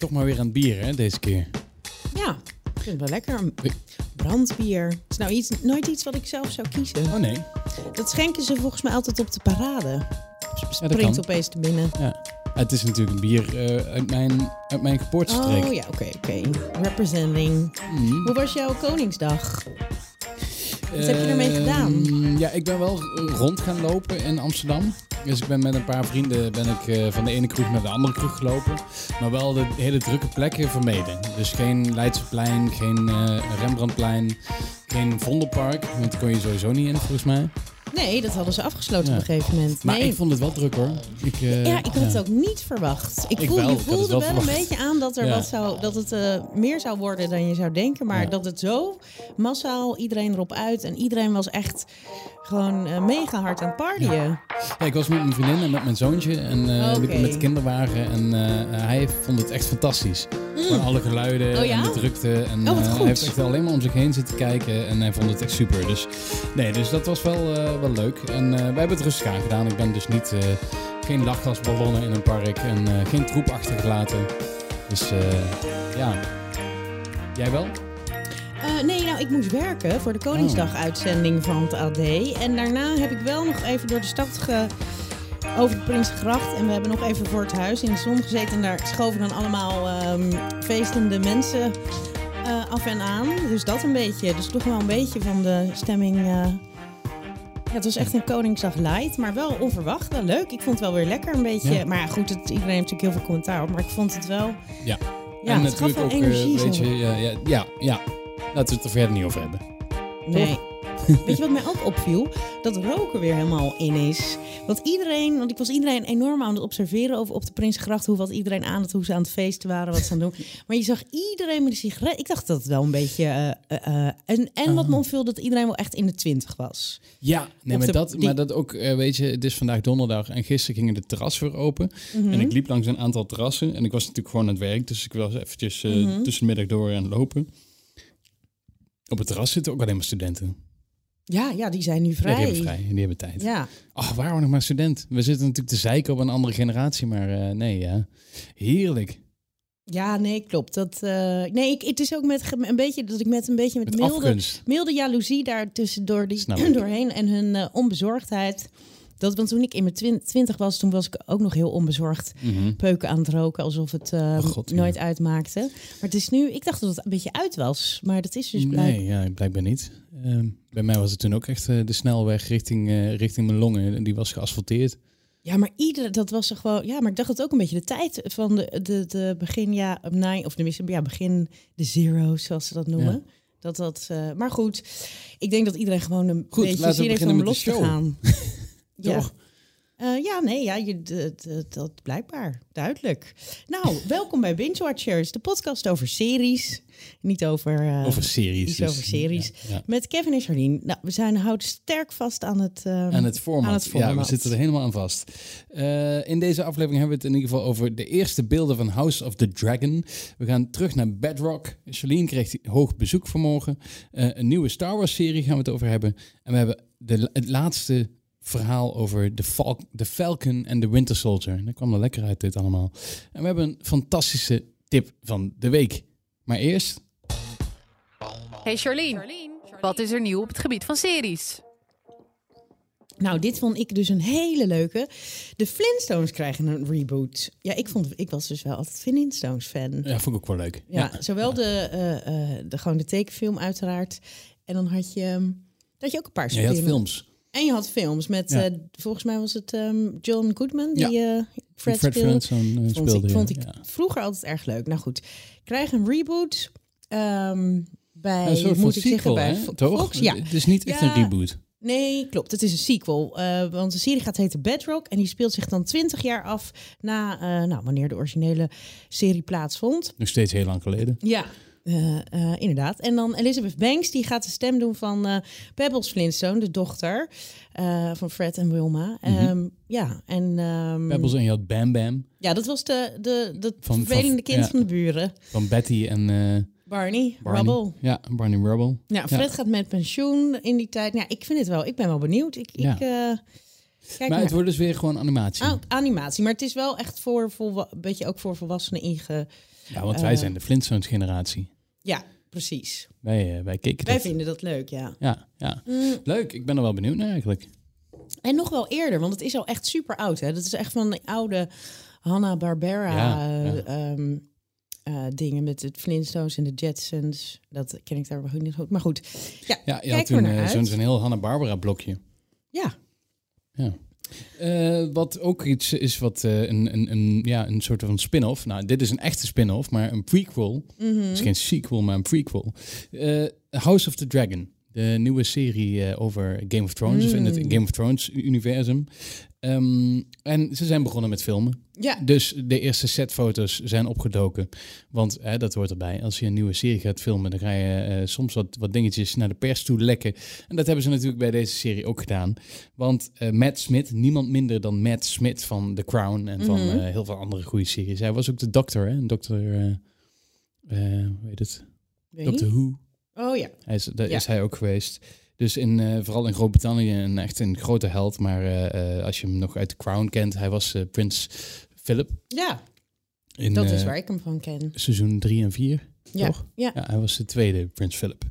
Toch maar weer aan het bier, hè, deze keer. Ja, ik vind het wel lekker. Brandbier. Het is nou iets, nooit iets wat ik zelf zou kiezen. Oh nee. Dat schenken ze volgens mij altijd op de parade. Springt kan. opeens te binnen. Ja. Het is natuurlijk een bier eh, uit, mijn, uit mijn geboortestreek. Oh ja, oké, oké. Representing. Mhm. Hoe was jouw Koningsdag? Wat heb je ermee gedaan? Ja, ik ben wel rond gaan lopen in Amsterdam. Dus ik ben met een paar vrienden ben ik, eh, van de ene kroeg naar de andere kroeg gelopen. Maar wel de hele drukke plekken vermeden. Dus geen Leidseplein, geen eh, Rembrandtplein, geen Vondelpark. Want daar kon je sowieso niet in, volgens mij. Nee, dat hadden ze afgesloten Ja. op een gegeven moment. Maar nee. ik vond het wel druk hoor. Ik, eh, ja, ik had het ook niet verwacht. Ik, Ik voel, wel, je voelde wel wel, een beetje aan dat, er Ja. wat zou, dat het eh, meer zou worden dan je zou denken. Maar dat het zo massaal, iedereen erop uit. En iedereen was echt gewoon eh, mega hard aan het partyen. Ja, ik was met mijn vriendin en met mijn zoontje en eh liep met de kinderwagen. En eh, hij vond het echt fantastisch. Van alle geluiden Oh en de drukte. En, Oh, eh, hij heeft echt alleen maar om zich heen zitten kijken en hij vond het echt super. Dus, nee, dus dat was wel, eh, wel leuk. En eh, wij hebben het rustig aan gedaan. Ik ben dus niet, eh, geen lachgasballonnen in een park en eh, geen troep achtergelaten. Dus ja, jij wel? Nee, nou, ik moest werken voor de Koningsdag-uitzending van het AD. En daarna heb ik wel nog even door de stad ge... over de Prinsengracht. En we hebben nog even voor het huis in de zon gezeten. En daar schoven dan allemaal ehm, feestende mensen af en aan. Dus dat een beetje. Dus toch wel een beetje van de stemming... Ja, het was echt een Koningsdag light, maar wel onverwacht. Wel leuk. Ik vond het wel weer lekker een beetje. Ja. Maar goed, het, iedereen heeft natuurlijk heel veel commentaar op. Maar ik vond het wel... Ja. Ja, en het gaf wel eh, energie weet je, ja, ja, ja, ja. Laten we het er verder niet over hebben. Nee. Weet je wat mij ook opviel? Dat roken weer helemaal in is. Want iedereen, want ik was iedereen enorm aan het observeren over op de Prinsengracht. Hoe wat iedereen aan het, hoe ze aan het feesten waren, wat ze aan het doen. Maar je zag iedereen met een sigaret. Ik dacht dat het wel een beetje. eh, eh, eh, en en wat me opviel, dat iedereen wel echt in de twintig was. Ja, nee, maar, de- dat, die- maar dat ook, weet je, het is vandaag donderdag en gisteren gingen de terrassen weer open. Mhm. En ik liep langs een aantal terrassen en ik was natuurlijk gewoon aan het werk, dus ik was eventjes Mhm. tussen de middag door aan het lopen. Op het terras zitten ook alleen maar studenten. Ja, ja, die zijn nu Ja, vrij. die hebben vrij en die hebben tijd. Ja, Ach, waren we nog maar student? We zitten natuurlijk te zeiken op een andere generatie, maar eh, nee, ja. Heerlijk. ja nee, klopt. Dat, eh, nee, ik, het is ook met een beetje dat ik met een beetje met, Met milde, afgunst. milde jaloezie daar tussendoor die, doorheen en hun eh, onbezorgdheid. Dat, want toen ik in mijn twin- twintig was, toen was ik ook nog heel onbezorgd. Mhm. Peuken aan het roken, alsof het eh, Oh, God, ja. nooit uitmaakte. Maar het is nu, ik dacht dat het een beetje uit was. Maar dat is dus blijkbaar. Nee, ja, blijkbaar niet. Ehm, bij mij was het toen ook echt eh, de snelweg richting, eh, richting mijn longen. En die was geasfalteerd. Ja, maar iedere, dat was er gewoon. Ja, maar ik dacht dat ook een beetje de tijd van de, de, de begin, ja, nine, of tenminste, ja, begin de zero's, zoals ze dat noemen. Ja. Dat dat. eh, maar goed, ik denk dat iedereen gewoon een Goed, beetje zin heeft om los de te gaan. ja. Toch? Eh, ja, nee, ja, je, dat blijkbaar. Duidelijk. Nou, welkom bij Binge Watchers, de podcast over series. Niet over... eh, Over series. iets dus. over series. Ja, ja. Met Kevin en Charlene. Nou, we zijn houden sterk vast aan het... ehm, Aan het format. aan het Ja, we zitten er helemaal aan vast. Eh, in deze aflevering hebben we het in ieder geval over de eerste beelden van House of the Dragon. We gaan terug naar Bedrock. Charlene kreeg hoog bezoek vanmorgen. Een nieuwe Star Wars serie gaan we het over hebben. En we hebben de, het laatste verhaal over de, Fal de Falcon en de Winter Soldier. En dat kwam er lekker uit dit allemaal. En we hebben een fantastische tip van de week. Maar eerst... Hey Charlene, wat is er nieuw op het gebied van series? Nou, dit vond ik dus een hele leuke. De Flintstones krijgen een reboot. Ja, ik, vond, ik was dus wel altijd Flintstones fan. Ja, vond ik ook wel leuk. Ja, zowel De, eh, eh, de, gewoon de tekenfilm uiteraard. En dan had je, ehm, had je ook een paar Ja, je had spin- films. En je had films met, Ja. eh, volgens mij was het ehm, John Goodman, die Ja. eh Fred, Fred speelde. Eh, Vond speelde. ik, vond ik Ja. vroeger altijd erg leuk. Nou goed, krijg een reboot ehm, bij, Een moet ik zeggen, sequel, hè? Fo- Toch? Fox. Ja, Het is niet echt een reboot. Nee, klopt. Het is een sequel. want de serie gaat heten Bedrock. En die speelt zich dan 20 jaar af na nou, wanneer de originele serie plaatsvond. Nog steeds heel lang geleden. Ja. Eh, eh, inderdaad. En dan Elizabeth Banks, die gaat de stem doen van eh Pebbles Flintstone, de dochter van Fred en Wilma. Ehm, ja, en ehm, Pebbles en je had Bam Bam ja, dat was de, de, de Van- vervelende kind ja. van de buren. van Betty en Barney, Barney. Rubble. Ja, Barney Rubble. Ja, Fred gaat met pensioen in die tijd. Ja, ik vind het wel. Ik ben wel benieuwd. Ik, Ja. ik kijk maar het wordt dus weer gewoon animatie. Ah, animatie, maar het is wel echt voor een beetje ook voor volwassenen inge. Ja, want wij Eh. zijn de Flintstones generatie. Ja, precies. Wij, eh, wij keken Wij dat. vinden dat leuk, ja. Ja, ja. Mm, Leuk, ik ben er wel benieuwd naar eigenlijk. En nog wel eerder, want het is al echt super oud. Hè? Dat is echt van de oude Hanna-Barbera Ja, ja. eh, ehm, eh, dingen met het Flintstones en de Jetsons. Dat ken ik daar wel niet goed. Maar goed, ja, Ja, je kijk had toen zo'n heel Hanna-Barbera blokje. Ja, Ja. Eh, wat ook iets is wat eh, een, een, een, ja, een soort van spin-off. Nou, dit is een echte spin-off, maar een prequel. Mhm. Het is geen sequel, maar een prequel. Eh, House of the Dragon. De nieuwe serie eh, over Game of Thrones. Dus in het Mm. Game of Thrones universum. Ehm, en ze zijn begonnen met filmen. ja. Dus de eerste setfoto's zijn opgedoken. Want hè, dat hoort erbij. Als je een nieuwe serie gaat filmen, dan ga je eh, soms wat, wat dingetjes naar de pers toe lekken. En dat hebben ze natuurlijk bij deze serie ook gedaan. Want eh, Matt Smith, niemand minder dan Matt Smith van The Crown en van Mhm. heel veel andere goede series. Hij was ook de dokter, hè? Een dokter, hoe heet het? Weet Doctor. Who. Oh ja. Hij is, daar Ja. is hij ook geweest. Dus in, eh, vooral in Groot-Brittannië een echt een grote held. Maar eh, eh, als je hem nog uit The Crown kent, hij was prins Philip. Ja, In, dat is waar ik hem van ken. seizoen 3 en 4. Ja, toch? ja. Ja, hij was de tweede prins Philip.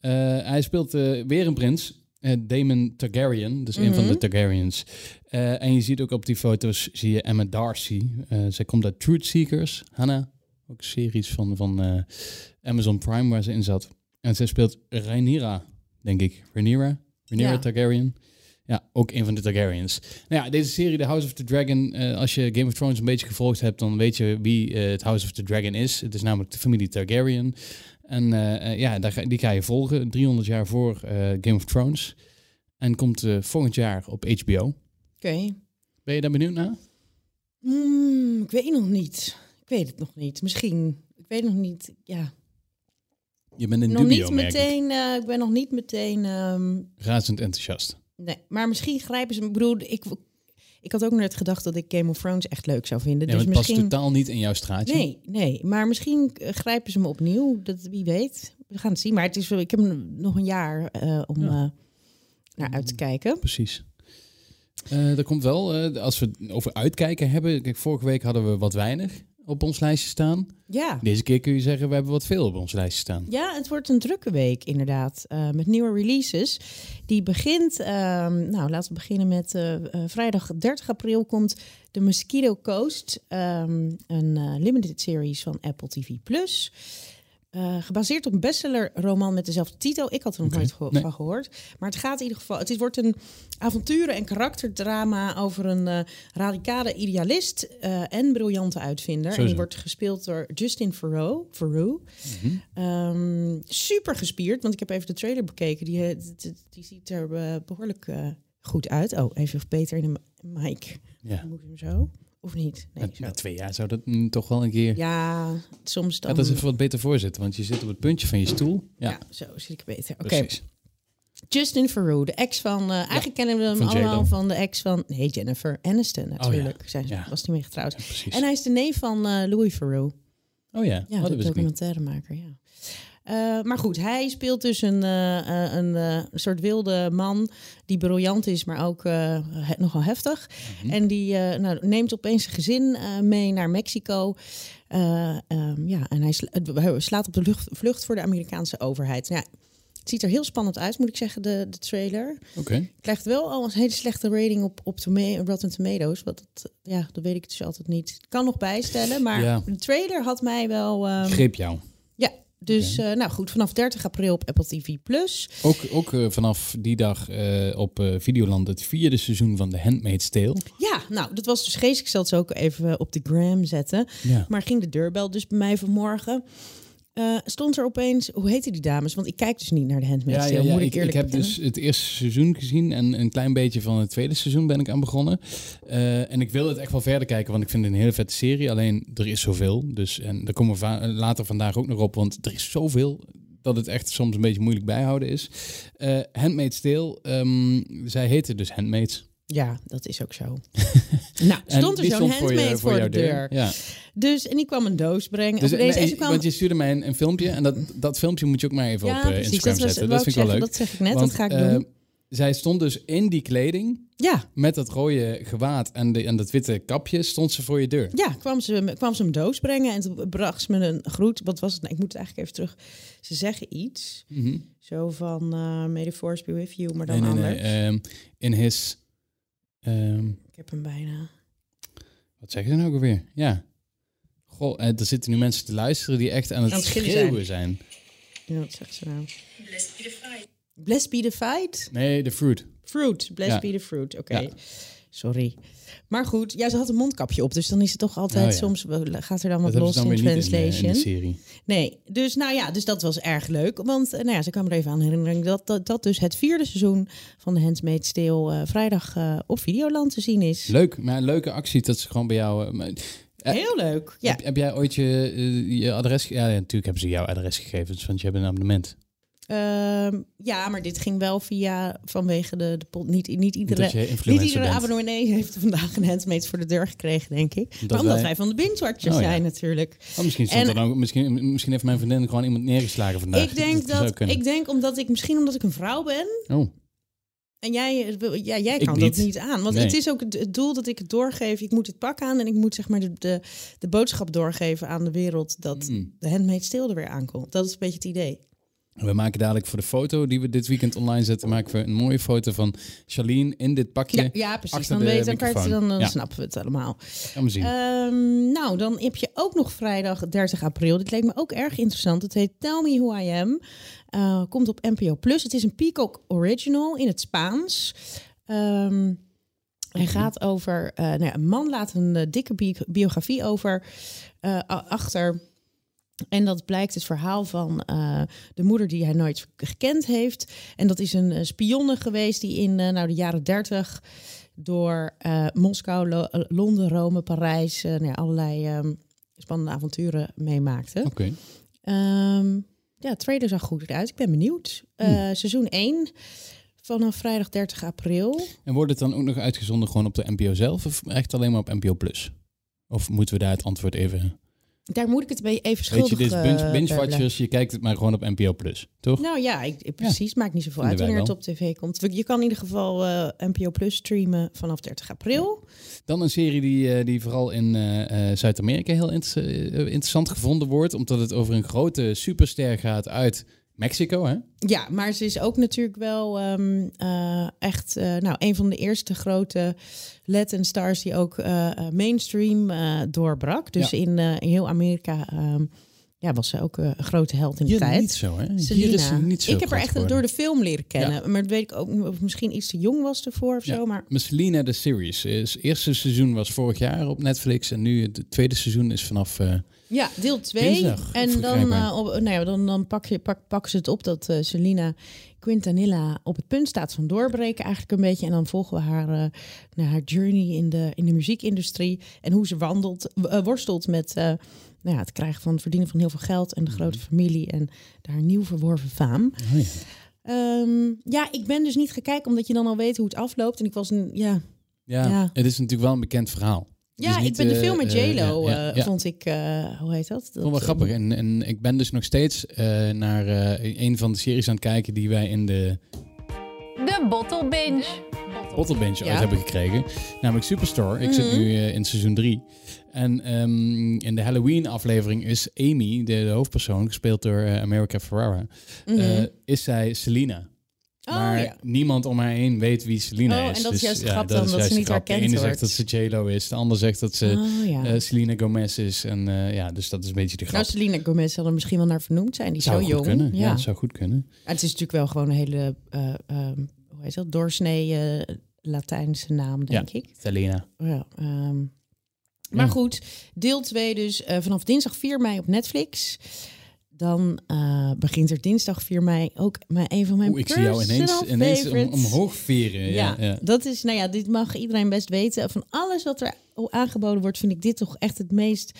Hij speelt weer een prins. Damon Targaryen, dus een van de Mhm. Targaryens. En je ziet ook op die foto's, zie je Emma Darcy. Eh, zij komt uit Truth Seekers, Hannah. Ook series van, van Amazon Prime waar ze in zat. En zij speelt Rhaenyra, denk ik. Rhaenyra? Rhaenyra Ja. Targaryen. Ja, ook een van de Targaryens. Nou ja, deze serie, The House of the Dragon, eh, als je Game of Thrones een beetje gevolgd hebt, dan weet je wie eh, het House of the Dragon is. Het is namelijk de familie Targaryen. En eh, ja, daar ga, die ga je volgen, 300 jaar voor Game of Thrones. En komt volgend jaar op HBO. Oké. Ben je daar benieuwd naar? Hmm, ik weet nog niet. Ik weet het nog niet. Misschien. Ik weet nog niet. Ja. Je bent in nog dubio, niet merk ik. meteen. eh, ik ben nog niet meteen. ehm, Razend enthousiast. nee, maar misschien grijpen ze. Ik bedoel, ik, ik had ook net gedacht dat ik Game of Thrones echt leuk zou vinden. Ja, dus het past totaal niet in jouw straatje. Nee, nee. Maar misschien eh, grijpen ze me opnieuw. Dat, wie weet. We gaan het zien. Maar het is, wel- ik heb nog een jaar eh, om Ja. naar uit te kijken. Precies. Er komt wel, als we het over uitkijken hebben. Kijk, vorige week hadden we wat weinig op ons lijstje staan. Ja. Deze keer kun je zeggen, we hebben wat veel op ons lijstje staan. Ja, het wordt een drukke week inderdaad. eh, met nieuwe releases. Die begint, ehm, nou laten we beginnen met eh, eh, vrijdag 30 april komt de Mosquito Coast. ehm, een limited series van Apple TV+. Plus. Eh, gebaseerd op een bestseller-roman met dezelfde titel. Ik had er nog Oké, nooit geho- nee. van gehoord. Maar het gaat in ieder geval. Het is, wordt een avonturen- en karakterdrama over een eh, radicale idealist eh, en briljante uitvinder. En die wordt gespeeld door Justin. Theroux. Mhm. Ehm, super gespierd, want ik heb even de trailer bekeken. Die, die ziet er eh, behoorlijk eh, goed uit. Oh, even beter in de mic. Ja. Moet ik hem zo? Of niet? Nee, zo. met twee jaar zou dat mm, toch wel een keer... Ja, soms dan... Dat even wat beter voorzitten, want je zit op het puntje van je stoel. Ja, Ja, zo zit ik beter. Oké. Justin Theroux, de ex van... eh, eigenlijk kennen we hem van allemaal van de ex van... Nee, Jennifer Aniston natuurlijk. Zijn, Ja. Was die mee getrouwd. En hij is de neef van eh, Louis Theroux. oh ja, Ja, oh, dat de niet. documentairemaker, ja. Eh, maar goed, hij speelt dus een, eh, eh, een soort wilde man die briljant is, maar ook he- nogal heftig. Mhm. En die nou, neemt opeens zijn gezin mee naar Mexico. Eh, ehm, ja, en hij, sla- hij slaat op de lucht- vlucht voor de Amerikaanse overheid. Nou, ja, het ziet er heel spannend uit, moet ik zeggen, de, de trailer. Oké. Krijgt wel al een hele slechte rating op, op toma- Rotten Tomatoes. Wat het, ja, dat weet ik dus altijd niet. Ik kan nog bijstellen, maar Ja. de trailer had mij wel... ehm, Greep jou. ja, dus eh, nou goed, vanaf 30 april op Apple TV Plus. Ook, ook eh, vanaf die dag eh, op Videoland het vierde seizoen van The Handmaid's Tale. Ja, nou, dat was dus geestig. Ik zal het zo ook even op de gram zetten. Ja. Maar ging de deurbel dus bij mij vanmorgen. Eh, stond er opeens, hoe heette die dames? Want ik kijk dus niet naar de Handmaid's Ja, ja, ja. moet ik, Ik, heb bekennen. dus het eerste seizoen gezien en een klein beetje van het tweede seizoen ben ik aan begonnen. Eh, en ik wil het echt wel verder kijken, want ik vind het een hele vette serie. Alleen er is zoveel. Dus, en daar komen we va- later vandaag ook nog op, want er is zoveel dat het echt soms een beetje moeilijk bijhouden is. Eh Handmaid's Tale, ehm, zij heette dus Handmaids. Ja, dat is ook zo. nou, stond er zo'n stond voor voor, de deur. Ja. Dus, en die kwam een doos brengen. Dus, deze, nee, kwam... Want je stuurde mij een, een filmpje en dat, dat filmpje moet je ook maar even ja, op eh. Instagram Dat, zetten. Dat vind ik wel leuk. dat zeg ik net, Want, dat ga ik eh, doen. zij stond dus in die kleding Ja, met dat rode gewaad en, de, en dat witte kapje, stond ze voor je deur. ja kwam, ze, kwam ze een doos brengen en toen bracht ze me een groet. Wat was het? Nou, ik moet het eigenlijk even terug. Ze zeggen iets. Mhm. Zo van, eh may the force be with you, maar dan Nee, nee, anders. nee. ehm, in his... ehm, Ik heb hem bijna. wat zeggen ze nou ook alweer? Ja. Goh, eh, er zitten nu mensen te luisteren die echt aan het, Aan het schreeuwen schreeuwen zijn. Ja, wat zegt ze nou? Blessed be the fight. Nee, de fruit. Fruit. Blessed Ja. be the fruit. Oké. Ja. Sorry. Maar goed, ja, ze had een mondkapje op. Dus dan is het toch altijd Oh ja. soms gaat er dan wat Dat los dan in eh, in translation. Nee, dus nou ja, dus dat was erg leuk. Want eh, nou ja, ze kwam er even aan herinnering dat, dat, dat dus het vierde seizoen van de Handmaid's Tale eh, vrijdag op Videoland te zien is. Leuk, maar een leuke actie dat ze gewoon bij jou... maar- Heel leuk. Ja. Heb, heb jij ooit je, je adres... ja, natuurlijk hebben ze jouw adresgegevens, want je hebt een abonnement. Ehm, ja, maar dit ging wel via vanwege de, de pod- niet, niet iedere. dat Niet iedere abonnee heeft vandaag een handmade voor de deur gekregen, denk ik. Omdat maar omdat wij- wij van de binge-watchers Oh, ja. zijn natuurlijk. Oh, misschien, En- dan, misschien, misschien heeft mijn vriendin gewoon iemand neergeslagen vandaag. ik denk dat, ik denk omdat ik misschien omdat ik een vrouw ben Oh, en jij, eh, ja, jij kan niet. dat niet aan. Want Nee. het is ook het, het doel dat ik het doorgeef. Ik moet het pak aan en ik moet zeg maar de, de, de boodschap doorgeven aan de wereld dat Mm. de handmade stil er weer aankomt. Dat is een beetje het idee. We maken dadelijk voor de foto die we dit weekend online zetten, maken we een mooie foto van Charlene in dit pakje. Ja, ja precies. Dan, de weet, dan, kan je het- dan, dan Ja. snappen we het allemaal. Gaan we zien. Ehm, nou, dan heb je ook nog vrijdag 30 april. Dit leek me ook erg interessant. Het heet Tell Me Who I Am. Eh, komt op NPO Plus. Het is een Peacock Original in het Spaans. Ehm, hij gaat over... eh, nou ja, een man laat een eh, dikke bi- biografie over achter... En dat blijkt het verhaal van eh, de moeder die hij nooit gekend heeft. En dat is een eh, spionne geweest die in eh, nou, de jaren 30 door Moskou, Lo- Londen, Rome, Parijs, nou ja, allerlei ehm, spannende avonturen meemaakte. Oké. Ehm, ja, trailer zag goed eruit. Ik ben benieuwd. Eh, Seizoen 1 vanaf vrijdag 30 april. En wordt het dan ook nog uitgezonden gewoon op de NPO zelf of echt alleen maar op NPO Plus? Of moeten we daar het antwoord even... Daar moet ik het bij even Weet schuldig je, dit is eh, binge-watchers, je kijkt het maar gewoon op NPO Plus, toch? Nou ja, ik, ik- precies. Maakt niet zoveel uit wanneer het op tv komt. Je kan in ieder geval eh, NPO Plus streamen vanaf 30 april. Dan een serie die, eh, die vooral in Zuid-Amerika heel inter- interessant gevonden wordt, omdat het over een grote superster gaat uit Mexico, hè? Ja, maar ze is ook natuurlijk wel ehm, eh, echt eh, nou, een van de eerste grote Latin stars die ook eh, mainstream doorbrak. Dus Ja. in, in heel Amerika ehm, ja, was ze ook een grote held in de Hier tijd. niet zo, hè? Hier is ze niet zo ik heb haar echt geworden. door de film leren kennen. Maar dat weet ik ook of misschien iets te jong was ervoor of Ja. zo. Maar Maar Selena de series. Het eerste seizoen was vorig jaar op Netflix en nu het tweede seizoen is vanaf... ja, deel 2. Dinsdag, En dan, op, nou ja, dan, dan pak je, pak, pakken ze het op dat eh, Selena Quintanilla op het punt staat van doorbreken eigenlijk een beetje. En dan volgen we haar, eh, nou, haar journey in de, in de muziekindustrie. En hoe ze wandelt, worstelt met nou ja, het krijgen van het verdienen van heel veel geld. En de grote familie en daar nieuw verworven faam. oh ja. Ehm, ja, ik ben dus niet gekeken omdat je dan al weet hoe het afloopt. En ik was een, ja, Ja, Ja. het is natuurlijk wel een bekend verhaal. Ja niet, ik ben de eh, film met eh, J-Lo, ja, ja, eh, ja. vond ik, eh, hoe heet dat? dat Vond wel grappig. En, en ik ben dus nog steeds eh, naar eh, een van de series aan het kijken die wij in de De Bottle Binge. Bottle Bench Ja. uit hebben gekregen. Namelijk Superstore. Ik zit Mhm. nu in seizoen 3. En ehm, in de Halloween aflevering is Amy, de, de hoofdpersoon, gespeeld door eh, America Ferrara, eh, is zij Selena. Oh, maar ja. niemand om haar heen weet wie Selena Oh, is. en dat is Dus, juist de ja, grap dan, dat ze de niet grap. De herkend ene zegt wordt. dat ze J-Lo is, de ander zegt dat ze Oh, ja. eh, Selena Gomez is. En eh, ja, dus dat is een beetje de grap. nou, Selena Gomez zal er misschien wel naar vernoemd zijn. Die zou zo jong. kunnen. Ja. Zou goed kunnen. Het is natuurlijk wel gewoon een hele, ehm, hoe heet dat, doorsnee Latijnse naam, denk ik. Selena. Ja, ehm, maar goed, deel 2 dus vanaf dinsdag 4 mei op Netflix. Dan eh, begint er dinsdag 4 mei ook mijn, een van mijn Oeh, ik zie jou ineens, om, omhoog veren. Ja, Ja, ja. dat is, nou ja, dit mag iedereen best weten. Van alles wat er aangeboden wordt, vind ik dit toch echt het meest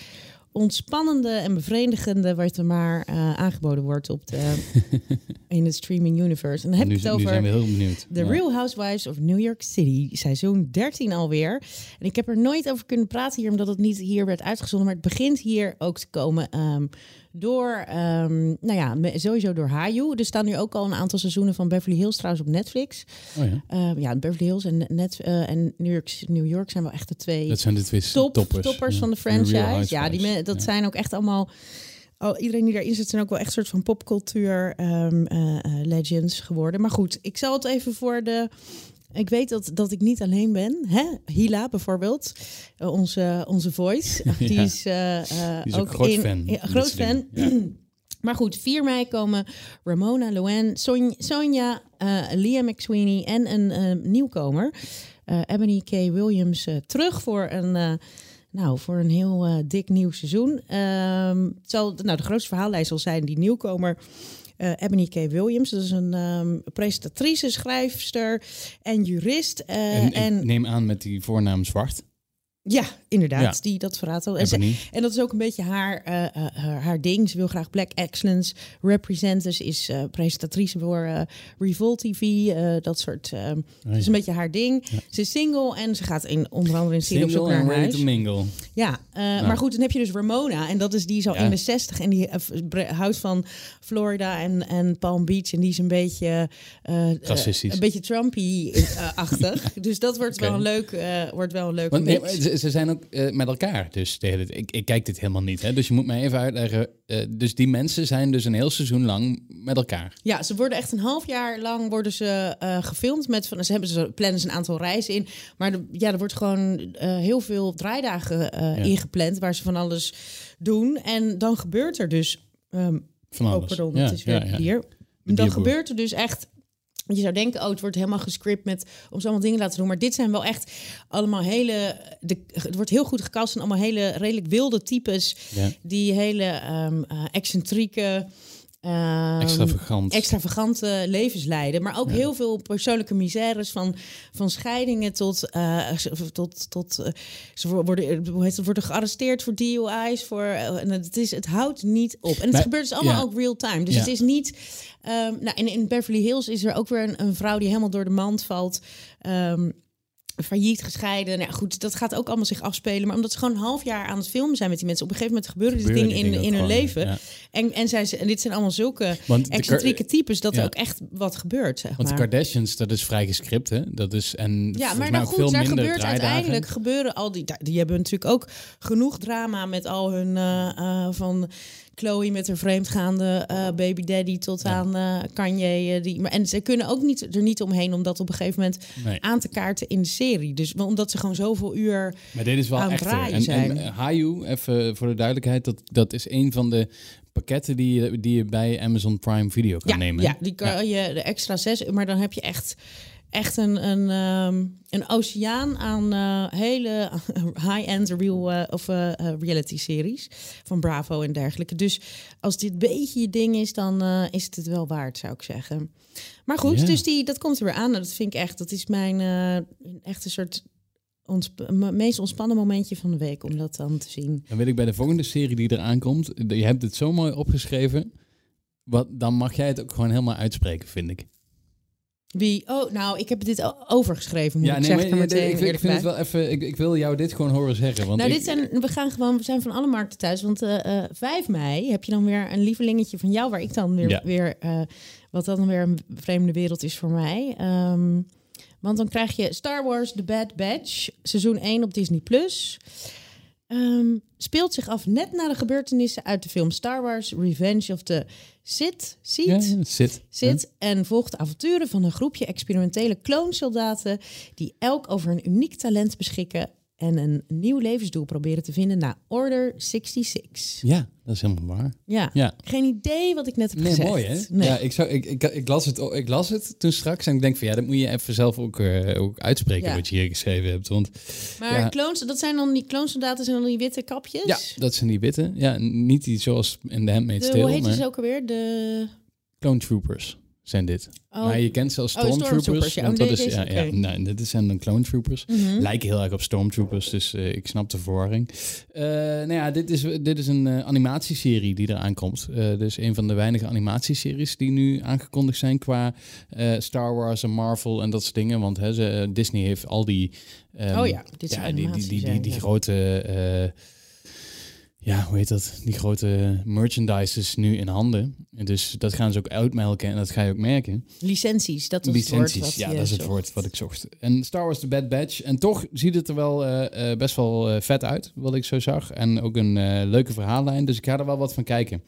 ontspannende en bevredigende wat er maar eh, aangeboden wordt op de, in het streaming universe. En dan heb ik het over zijn we heel benieuwd. The Ja. Real Housewives of New York City, seizoen 13 alweer. En ik heb er nooit over kunnen praten hier, omdat het niet hier werd uitgezonden. Maar het begint hier ook te komen ehm, door, ehm, nou ja, sowieso door Hayu. Er staan nu ook al een aantal seizoenen van Beverly Hills trouwens op Netflix. Oh ja, Ehm, ja, Beverly Hills en, Net, eh, en New, York, New York zijn wel echt de twee dat zijn de twee top, toppers. toppers ja. van de franchise. Ja, die me- dat Ja. zijn ook echt allemaal. Oh, iedereen die daarin zit, zijn ook wel echt soort van popcultuur ehm, eh, eh, legends geworden. Maar goed, ik zal het even voor de. Ik weet dat, dat ik niet alleen ben. Hè? Hila bijvoorbeeld, eh, onze, onze voice. Die Ja. is, eh, eh, Die is ook groot in, fan Ja, groot fan. Maar goed, 4 mei komen Ramona, Son- Sonja, eh Liam McSweeney en een nieuwkomer, Ebony K. Williams, terug voor een, nou, voor een heel dik nieuw seizoen. Ehm, het zal, nou, de grootste verhaallijn zal zijn die nieuwkomer. Eh Ebony K. Williams, dat is een ehm, presentatrice, schrijfster en jurist. eh, En, en, ik neem aan met die voornaam Zwart. Ja, inderdaad, Ja. die dat verraadt al. En ze- en dat is ook een beetje haar, eh, eh, haar, haar ding. Ze wil graag Black Excellence representen. Ze is eh, presentatrice voor eh, Revolt TV. eh, dat soort. eh, Oh, Dat is een beetje haar ding. Ze is single en ze gaat in, onder andere in serie op zoek Single naar ready huis. to mingle. Ja, eh, maar goed, dan heb je dus Ramona. En dat is die is al Ja. in de 60 en die eh, houdt van Florida en, en Palm Beach. En die is een beetje. eh, eh, Racistisch. een beetje Trumpy-achtig. dus dat wordt, wel een leuk, eh, wordt wel een Want maar ze, ze zijn ook eh, met elkaar. Dus de hele, ik, ik kijk dit helemaal niet. Hè? Dus je moet mij even uitleggen. eh, dus die mensen zijn dus een heel seizoen lang met elkaar. Ja, ze worden echt een half jaar lang worden ze eh, gefilmd met van ze hebben ze plannen ze een aantal reizen in, maar de, ja, er wordt gewoon heel veel draaidagen Ja. ingepland waar ze van alles doen en dan gebeurt er dus ehm Van oh alles. pardon, ja, het is weer ja, hier. Dan gebeurt er dus echt je zou denken, oh, het wordt helemaal gescript met om ze allemaal dingen te laten doen. Maar dit zijn wel echt allemaal hele. De, het wordt heel goed gecast en allemaal hele redelijk wilde types. Ja. Die hele eh, excentrieke. Ehm, Extravagant. extravagante levens leiden. Maar ook heel veel persoonlijke misères. Van, van scheidingen tot. eh, tot, tot eh, ze worden, hoe heet het, worden gearresteerd voor DUI's. Voor, eh, en het, is, het houdt niet op. En het Maar- gebeurt dus allemaal ja. ook real time. Dus Ja. het is niet. ehm, nou, in, in Beverly Hills is er ook weer een, een vrouw die helemaal door de mand valt. Ehm, failliet gescheiden. Nou ja, goed, dat gaat ook allemaal zich afspelen. Maar omdat ze gewoon een half jaar aan het filmen zijn met die mensen, op een gegeven moment gebeuren dingen die in, dingen in ook hun gewoon, leven. ja. En, en, zij, en dit zijn allemaal zulke Want excentrieke types dat Ja. er ook echt wat gebeurt. Zeg Want de. Kardashians, dat is vrij gescript, hè? Dat is, en Ja, maar nou goed, veel daar minder gebeurt draaidagen. uiteindelijk gebeuren al die. Die hebben natuurlijk ook genoeg drama met al hun eh, eh, van Chloe met haar vreemdgaande eh, baby daddy tot aan eh Kanye. eh, die, maar, en ze kunnen ook niet, er niet omheen om dat op een gegeven moment Nee. aan te kaarten in de serie. Dus omdat ze gewoon zoveel uur. Maar dit is wel echt. En, en Hayu, even voor de duidelijkheid, dat, dat is een van de pakketten die je, die je bij Amazon Prime Video kan Ja, nemen. ja, die kan je de extra zes, maar dan heb je echt. Echt een, een, ehm, een oceaan aan eh, hele high-end real, eh, of eh, eh, reality-series van Bravo en dergelijke. Dus als dit een beetje je ding is, dan is het het wel waard, zou ik zeggen. Maar goed, dus die, dat komt er weer aan. Nou, Dat vind ik echt, dat is mijn echt een soort ontsp- meest ontspannen momentje van de week om dat dan te zien. Dan weet ik bij de volgende serie die eraan komt, je hebt het zo mooi opgeschreven, wat, dan mag jij het ook gewoon helemaal uitspreken, vind ik. Wie? Oh, nou, ik heb dit overgeschreven, moet ja, ik nee, zeggen. maar, er meteen ik, ik vind het wel even, ik, ik wil jou dit gewoon horen zeggen. Want nou, ik- dit zijn, we gaan gewoon, we zijn van alle markten thuis. Want eh eh 5 mei heb je dan weer een lievelingetje van jou, waar ik dan weer, Ja. weer eh, wat dan weer een vreemde wereld is voor mij. Ehm, want dan krijg je Star Wars The Bad Batch, seizoen 1 op Disney Plus. Ehm, speelt zich af net na de gebeurtenissen uit de film Star Wars Revenge of the Sith. Sith? ja, zit en volgt de avonturen van een groepje experimentele kloonsoldaten die elk over een uniek talent beschikken en een nieuw levensdoel proberen te vinden na Order 66. Ja, dat is helemaal waar. Ja, Ja. geen idee wat ik net heb Nee, gezegd. mooi hè? Nee. Ja, ik, zou, ik, ik, ik, las het, ik las het toen straks en ik denk van ja, dat moet je even zelf ook, eh, ook uitspreken Ja. wat je hier geschreven hebt. Want maar ja. kloons, dat zijn dan die kloonsoldaten zijn dan die witte kapjes? ja, dat zijn die witte. Ja, niet die zoals in The Handmaid's de, Tale, hoe heet maar ze ook alweer? De... Clone Troopers. Zijn dit. Oh. Maar je kent ze als Oh, Stormtroopers. Want dat nee, is, ja, ja, nou, dit zijn dan Clone Troopers. Mhm. Lijken heel erg op Stormtroopers, dus eh, ik snap de verwarring. Eh, nou ja, dit is, dit is een eh, animatieserie die eraan komt. Dus een van de weinige animatieseries die nu aangekondigd zijn qua Star Wars en Marvel en dat soort dingen. Want hè, ze, Disney heeft al die... ehm, Oh ja, dit ja, die, die, die, die, die, grote... ja, hoe heet dat? Die grote merchandises nu in handen. En dus dat gaan ze ook uitmelken en dat ga je ook merken. Licenties, dat was Licenties, het woord. ja, dat is het zocht. woord wat ik zocht. En Star Wars The Bad Batch. En toch ziet het er wel eh, eh, best wel eh, vet uit, wat ik zo zag. En ook een leuke verhaallijn, dus ik ga er wel wat van kijken.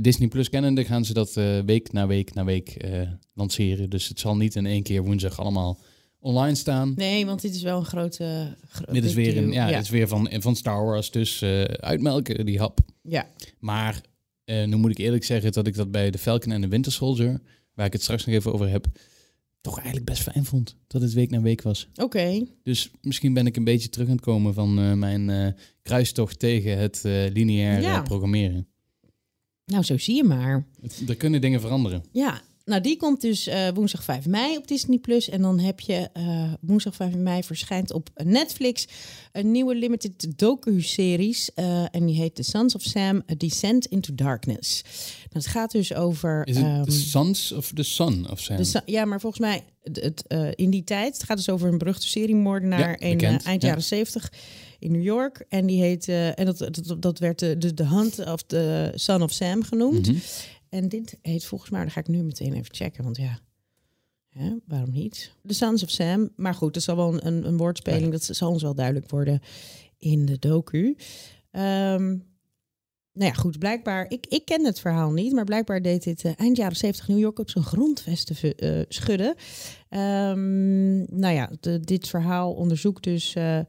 Disney Plus kennende gaan ze dat week na week na week lanceren. Dus het zal niet in één keer woensdag allemaal online staan. Nee, want dit is wel een grote... gro- dit is weer, een, ja, ja. Dit is weer van, van Star Wars, dus eh, uitmelken die hap. ja. Maar eh, nu moet ik eerlijk zeggen dat ik dat bij de Falcon en de Winter Soldier, waar ik het straks nog even over heb, toch eigenlijk best fijn vond. Dat het week na week was. Oké. Dus misschien ben ik een beetje terug aan het komen van eh, mijn kruistocht tegen het lineair Ja. eh, programmeren. Nou, zo zie je maar. Het- er kunnen dingen veranderen. Ja, nou die komt dus eh, woensdag 5 mei op Disney+. Plus. En dan heb je eh, woensdag 5 mei verschijnt op Netflix een nieuwe limited docu-series. eh, en die heet The Sons of Sam, A Descent into Darkness. Nou, het gaat dus over... Is het ehm, The Sons of the Sun of Sam? ja, maar volgens mij het, in die tijd. Het gaat dus over een beruchte seriemoordenaar Ja, in eind ja. jaren 70 in New York. En die heet en dat, dat, dat werd de, de, de Hunt of the Son of Sam genoemd. Mhm. En dit heet volgens mij, dan ga ik nu meteen even checken, want ja, hè, waarom niet? The Sons of Sam. Maar goed, dat zal wel een, een, woordspeling, dat zal ons wel duidelijk worden in de docu. Ehm, nou ja, goed, blijkbaar, ik, ik ken het verhaal niet, maar blijkbaar deed dit eh, eind jaren 70 New York op zijn grondvesten ve- eh, schudden. Ehm, nou ja, de- dit verhaal onderzoekt dus. eh,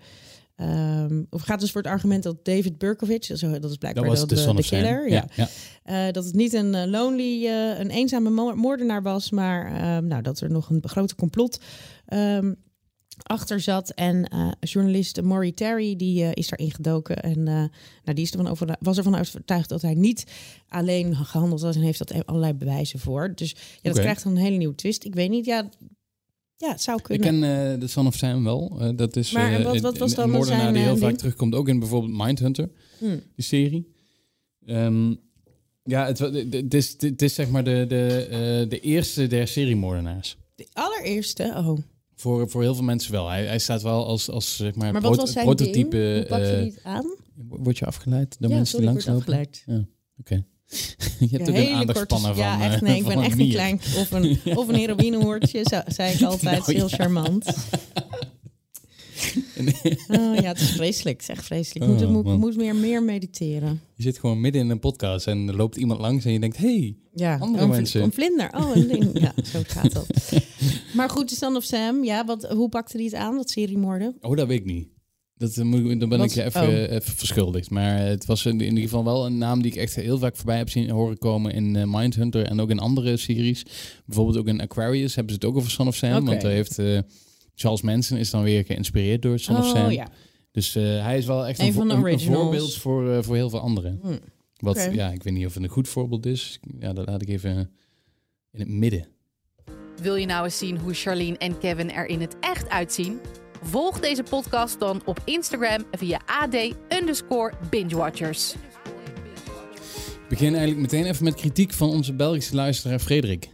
ehm, of gaat dus voor het argument dat David Berkovich, dat is, blijkbaar Dat was de, Sam. killer, ja. ja. Eh, dat het niet een eh, lonely, eh, een eenzame mo- moordenaar was, maar ehm, nou, dat er nog een grote complot ehm, achter zat. En eh, journalist Maury Terry die eh, is daarin gedoken en eh, nou, die is ervan over, was ervan overtuigd dat hij niet alleen gehandeld had en heeft dat allerlei bewijzen voor. Dus ja, dat krijgt dan een hele nieuwe twist. Ik weet niet, ja, ja het zou Ik kunnen. ken eh, de Son of Sam wel. Eh, dat is Maar eh, wat- was een dan moordenaar zijn, die heel vaak ding? terugkomt. Ook in bijvoorbeeld Mindhunter, Hm. die serie. Ehm, ja, het, is, het is zeg maar de, de, de eerste der seriemoordenaars. De allereerste, oh. Voor, voor heel veel mensen wel. Hij, hij staat wel als, als zeg maar, Maar wat was zijn prototype. ding? Hoe pak je het aan? Word je afgeleid door ja, mensen die ik word langslopen? afgeleid. Oké. je hebt ook een aandachtspannen van Ja, echt. eh, Nee, ik ben een echt een klein... Of een, of een heroïnehoortje, zei ik altijd. Nou, heel ja. charmant. Oh ja, het is vreselijk. Het is echt vreselijk. Ik moet, Oh, moet, meer, meer mediteren. Je zit gewoon midden in een podcast en er loopt iemand langs en je denkt, hey, Ja, Andere een, mensen. Een vlinder. Oh, een ding. Ja, zo gaat dat. Maar goed, de Son of Sam. Ja, wat, hoe pakte hij het aan, dat seriemoorden? oh, dat weet ik niet. Dat, eh, moet, ik- dan ben Wat? ik je even, Oh. even verschuldigd. Maar het was in, in ieder geval wel een naam die ik echt heel vaak voorbij heb zien horen komen in eh, Mindhunter en ook in andere series. Bijvoorbeeld ook in Aquarius hebben ze het ook over Son of Sam. Want daar heeft eh, Charles Manson is dan weer geïnspireerd door Son of oh Sam. ja. Dus eh, hij is wel echt Een voorbeeld voor, eh, voor heel veel anderen. Hm. Wat, ja, ik weet niet of het een goed voorbeeld is. Ja, dat laat ik even in het midden. Wil je nou eens zien hoe Charlene en Kevin er in het echt uitzien? Volg deze podcast dan op Instagram via AD underscore bingewatchers. Ik begin eigenlijk meteen even met kritiek van onze Belgische luisteraar Frederik.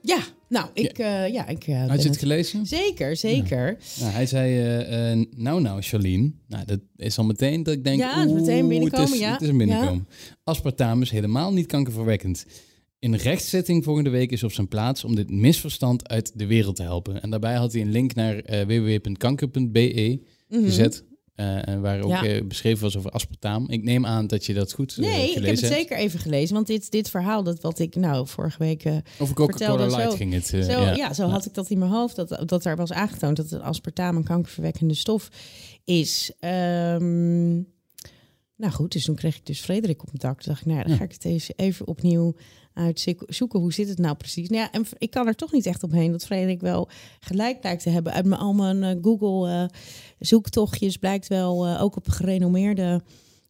Ja, nou, ik... eh, ja, ik eh, Had je het gelezen? Zeker, zeker. Nou, hij zei, eh, nou nou, Charlene. Nou, dat is al meteen dat ik denk, Ja, het is meteen oeh, binnenkomen, Het is, ja. het is een binnenkomen. Aspartame is helemaal niet kankerverwekkend. Een rechtszitting volgende week is op zijn plaats om dit misverstand uit de wereld te helpen. En daarbij had hij een link naar eh, www.kanker.be Mhm. gezet. eh, waar ook Ja. eh, beschreven was over aspartaam. Ik neem aan dat je dat goed eh, Nee, ik gelezen heb het hebt. zeker even gelezen. Want dit, dit verhaal, dat wat ik nou vorige week... Over Coca-Cola vertelde Light zo- ging het. Zo, ja. ja. zo had ik dat in mijn hoofd, dat, dat er was aangetoond dat het aspartaam een kankerverwekkende stof is. Ehm, nou goed, dus toen kreeg ik dus Frederik op mijn dak. Toen dacht ik, nou ja, dan Ja. ga ik het eens even opnieuw uitzoeken. Hoe zit het nou precies? Nou ja, en ik kan er toch niet echt omheen dat Frederik wel gelijk blijkt te hebben. Uit mijn, al mijn eh, Google eh, zoektochtjes blijkt wel eh, ook op gerenommeerde...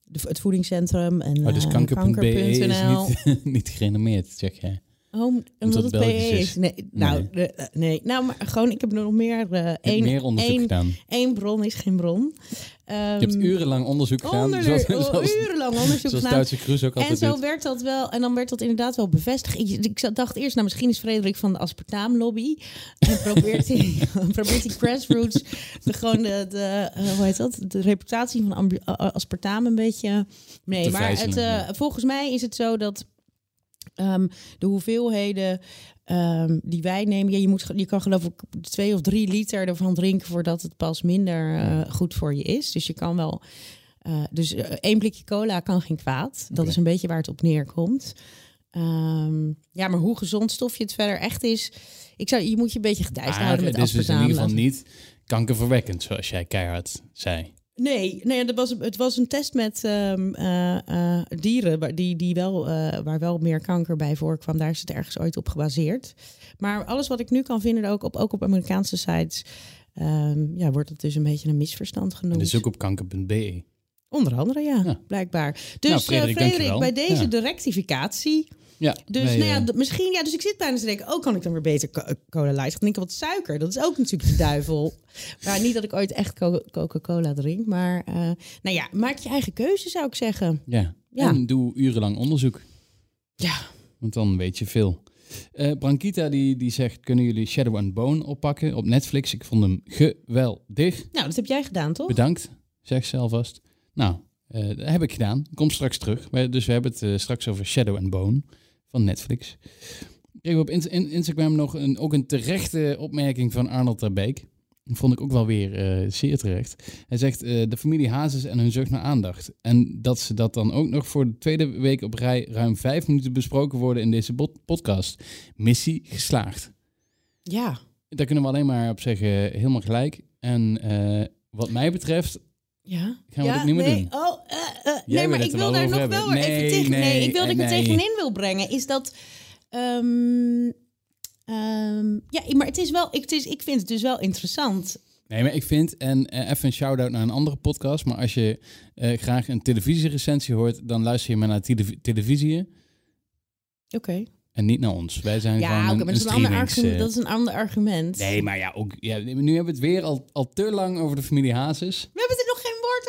de- Het voedingscentrum en Oh, dus kanker.be is kanker.nl. niet, niet gerenommeerd, zeg jij. Oh, omdat het het Belgisch PE is. is. Nee, nou, eh, nee. nou, maar gewoon, ik heb nog meer. hebt één, meer onderzoek één, gedaan. één bron is geen bron. Je hebt Ehm, urenlang onderzoek gedaan. zoals, oh, zoals, urenlang onderzoek zoals gedaan. Duitse Cruise ook En altijd zo doet. werd dat wel, en dan werd dat inderdaad wel bevestigd. Ik, ik dacht eerst, nou misschien is Frederik van de aspartaamlobby. En probeert hij, probeert hij grassroots de, gewoon de, de eh, hoe heet dat, de reputatie van aspartaam een beetje. Nee, maar het, ja. volgens mij is het zo dat ehm, de hoeveelheden ehm, die wij nemen, ja, je, moet, je kan geloof ik twee of drie liter ervan drinken voordat het pas minder eh, goed voor je is. Dus je kan wel. eh, dus eh, één blikje cola kan geen kwaad. Dat is een beetje waar het op neerkomt. Ehm, ja, maar hoe gezond stofje het verder echt is, ik zou, je moet je een beetje gedijst Maar houden met het is dus in ieder geval niet kankerverwekkend, zoals jij keihard zei. Nee, nee dat was, het was een test met ehm, eh, eh, dieren waar, die, die wel, eh, waar wel meer kanker bij voorkwam. Daar is het ergens ooit op gebaseerd. Maar alles wat ik nu kan vinden, ook op, ook op Amerikaanse sites, ehm, ja, wordt het dus een beetje een misverstand En genoemd. dus ook op kanker.be. Onder andere, ja, Ja. blijkbaar. Dus Nou, eh, Frederik, bij deze Ja. de rectificatie. Ja, Dus, nou ja, eh, d- misschien, ja, dus ik zit bijna te denken, oh, kan ik dan weer beter co- cola light? Dan denk ik, wat suiker, dat is ook natuurlijk de duivel. maar niet dat ik ooit echt co- Coca-Cola drink, maar eh, nou ja, maak je eigen keuze, zou ik zeggen. ja. Ja. En doe urenlang onderzoek, Ja, want dan weet je veel. Eh Brankita die, die zegt, kunnen jullie Shadow and Bone oppakken op Netflix? Ik vond hem geweldig. nou, dat heb jij gedaan, toch? Bedankt, zeg ze alvast. Nou, eh, dat heb ik gedaan. Kom straks terug. Dus we hebben het eh, straks over Shadow and Bone van Netflix. Kregen we op in- in- Instagram nog een, ook een terechte opmerking van Arnold Terbeek. Vond ik ook wel weer eh, zeer terecht. Hij zegt de familie Hazes en hun zucht naar aandacht. En dat ze dat dan ook nog voor de tweede week op rij ruim vijf minuten besproken worden in deze podcast. Missie geslaagd. Ja. Daar kunnen we alleen maar op zeggen, helemaal gelijk. En wat mij betreft Ja. Gaan we ja, dat niet meer nee. doen? Oh, eh, eh, nee, maar het ik wil daar nog wel even Nee, tegen. Nee, nee, ik wil dat ik er tegenin wil brengen. Is dat. ehm, ehm, ja, maar het is wel. Ik, het is, ik vind het dus wel interessant. Nee, maar ik vind, en eh, even een shout-out naar een andere podcast, maar als je eh, graag een televisierecensie hoort, dan luister je maar naar tele televisie Oké. en niet naar ons. Wij zijn Ja, gewoon een, maar een dat is een, ander dat is een ander argument. Nee, maar ja, ook, ja, nu hebben we het weer al, al te lang over de familie Hazes. We hebben er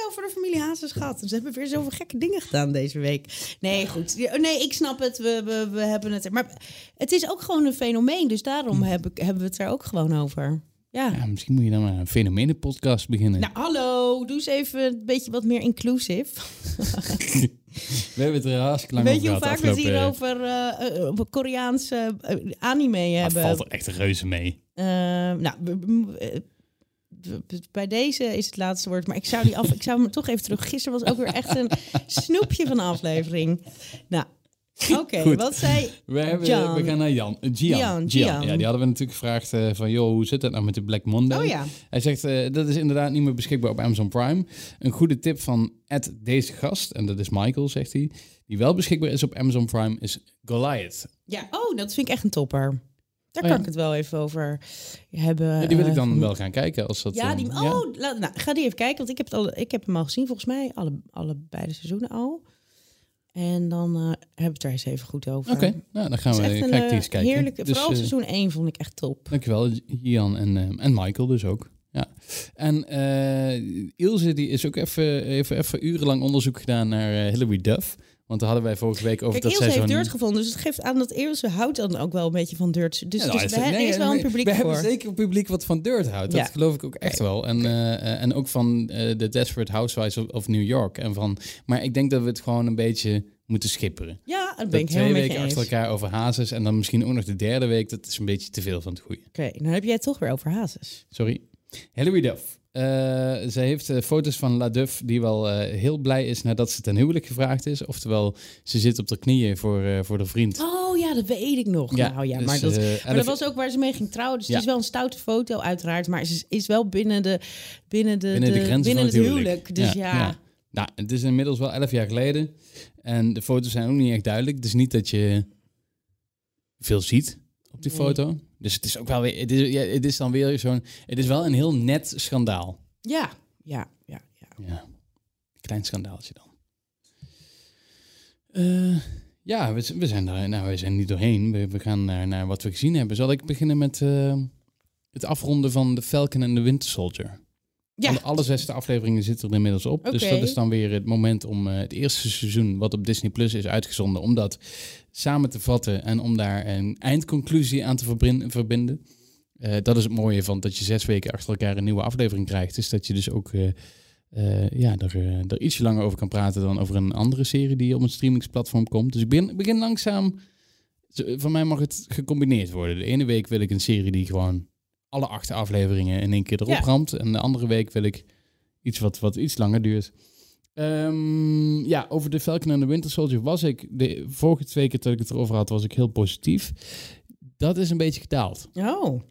over de familie Hazes gehad. Ze hebben weer zoveel gekke dingen gedaan deze week. Nee, goed. Nee, ik snap het. We, we, we hebben het. er- Maar het is ook gewoon een fenomeen. Dus daarom heb ik, hebben we het er ook gewoon over. Ja. Ja, misschien moet je dan maar een fenomenen-podcast beginnen. Nou, hallo. Doe eens even een beetje wat meer inclusief. we hebben het er hartstikke lang Weet je hoe vaak we het hier over, eh, over Koreaanse eh, anime Ah, het hebben? valt er echt reuze mee. Eh, nou, bij deze is het laatste woord. Maar ik zou, die af, ik zou hem toch even terug. Gisteren was ook weer echt een snoepje van een aflevering. Nou, oké. Wat zei... We, hebben, Jan. we gaan naar Jan. Eh, Gian. Gian, Gian. Gian. Ja, die hadden we natuurlijk gevraagd eh, van, joh, hoe zit het nou met de Black Monday? Oh ja. Hij zegt, eh, dat is inderdaad niet meer beschikbaar op Amazon Prime. Een goede tip van Ed deze gast, en dat is Michael, zegt hij, die wel beschikbaar is op Amazon Prime, is Goliath. Ja, oh, dat vind ik echt een topper. Daar Oh kan ik het wel even over hebben. Ja, die wil ik eh, dan wel gaan kijken. Als dat, Ja, eh, die, oh, nou, ga die even kijken, want ik heb, het al, ik heb hem al gezien, volgens mij, alle, alle beide seizoenen al. En dan eh, hebben we het er eens even goed over. Oké, nou, dan gaan we, is echt ga een ik die eens eh, kijken. heerlijke, Dus, vooral seizoen 1 vond ik echt top. Dankjewel, Gian en, en Michael dus ook. Ja. En Ilse die is ook even, even, even urenlang onderzoek gedaan naar Hilary Duff. Want daar hadden wij vorige week over Kijk, dat Ilse zij heeft. Dirt gevonden, dus het geeft aan dat Ilse houdt dan ook wel een beetje van Dirt. Dus, Ja, nou, dus we, er nee, is wel een publiek We voor. hebben zeker een publiek wat van Dirt houdt. Dat Ja. geloof ik ook echt wel. En, eh, eh, en ook van eh, The Desperate Housewives of, of New York. En van, maar ik denk dat we het gewoon een beetje moeten schipperen. Ja, dat ben ik twee weken achter elkaar over hazes en dan misschien ook nog de derde week. Dat is een beetje te veel van het goede. Oké, dan heb jij het toch weer over Hazes. Sorry. Hilary Duff. Eh, zij heeft eh, foto's van La Duff die wel eh, heel blij is nadat ze ten huwelijk gevraagd is. Oftewel, ze zit op de knieën voor, voor de vriend. Oh ja, dat weet ik nog. nou ja, dus, maar dat, maar elf- dat was ook waar ze mee ging trouwen. Dus Ja. het is wel een stoute foto uiteraard. Maar ze is, is wel binnen de, binnen de, binnen de, grenzen binnen van het het huwelijk. Dus ja. Nou, het is inmiddels wel elf jaar geleden. En de foto's zijn ook niet echt duidelijk. Is niet dat je veel ziet op die Nee. foto. Dus het is ook wel weer... Het is, ja, het is dan weer zo'n... Het is wel een heel net schandaal. Ja, ja, ja, ja. Ja, klein schandaaltje dan. Eh, Ja, we, we zijn er. Nou, we zijn niet doorheen. We, we gaan naar, naar wat we gezien hebben. Zal ik beginnen met eh, het afronden van The Falcon en The Winter Soldier? Ja. Alle, alle zesde afleveringen zitten er inmiddels op. Dus dat is dan weer het moment om eh, het eerste seizoen, wat op Disney Plus is uitgezonden, om dat samen te vatten en om daar een eindconclusie aan te verbinden. Eh, dat is het mooie van dat je zes weken achter elkaar een nieuwe aflevering krijgt. Is dat je dus ook eh, ja, er, er ietsje langer over kan praten dan over een andere serie die op een streamingsplatform komt. Dus ik begin, begin langzaam. Van mij mag het gecombineerd worden. De ene week wil ik een serie die gewoon alle acht afleveringen in één keer erop Ja. ramt. En de andere week wil ik iets wat, wat iets langer duurt. Ehm, ja, over de Falcon en de Winter Soldier was ik... De vorige twee keer dat ik het erover had, was ik heel positief. Dat is een beetje gedaald. Oh.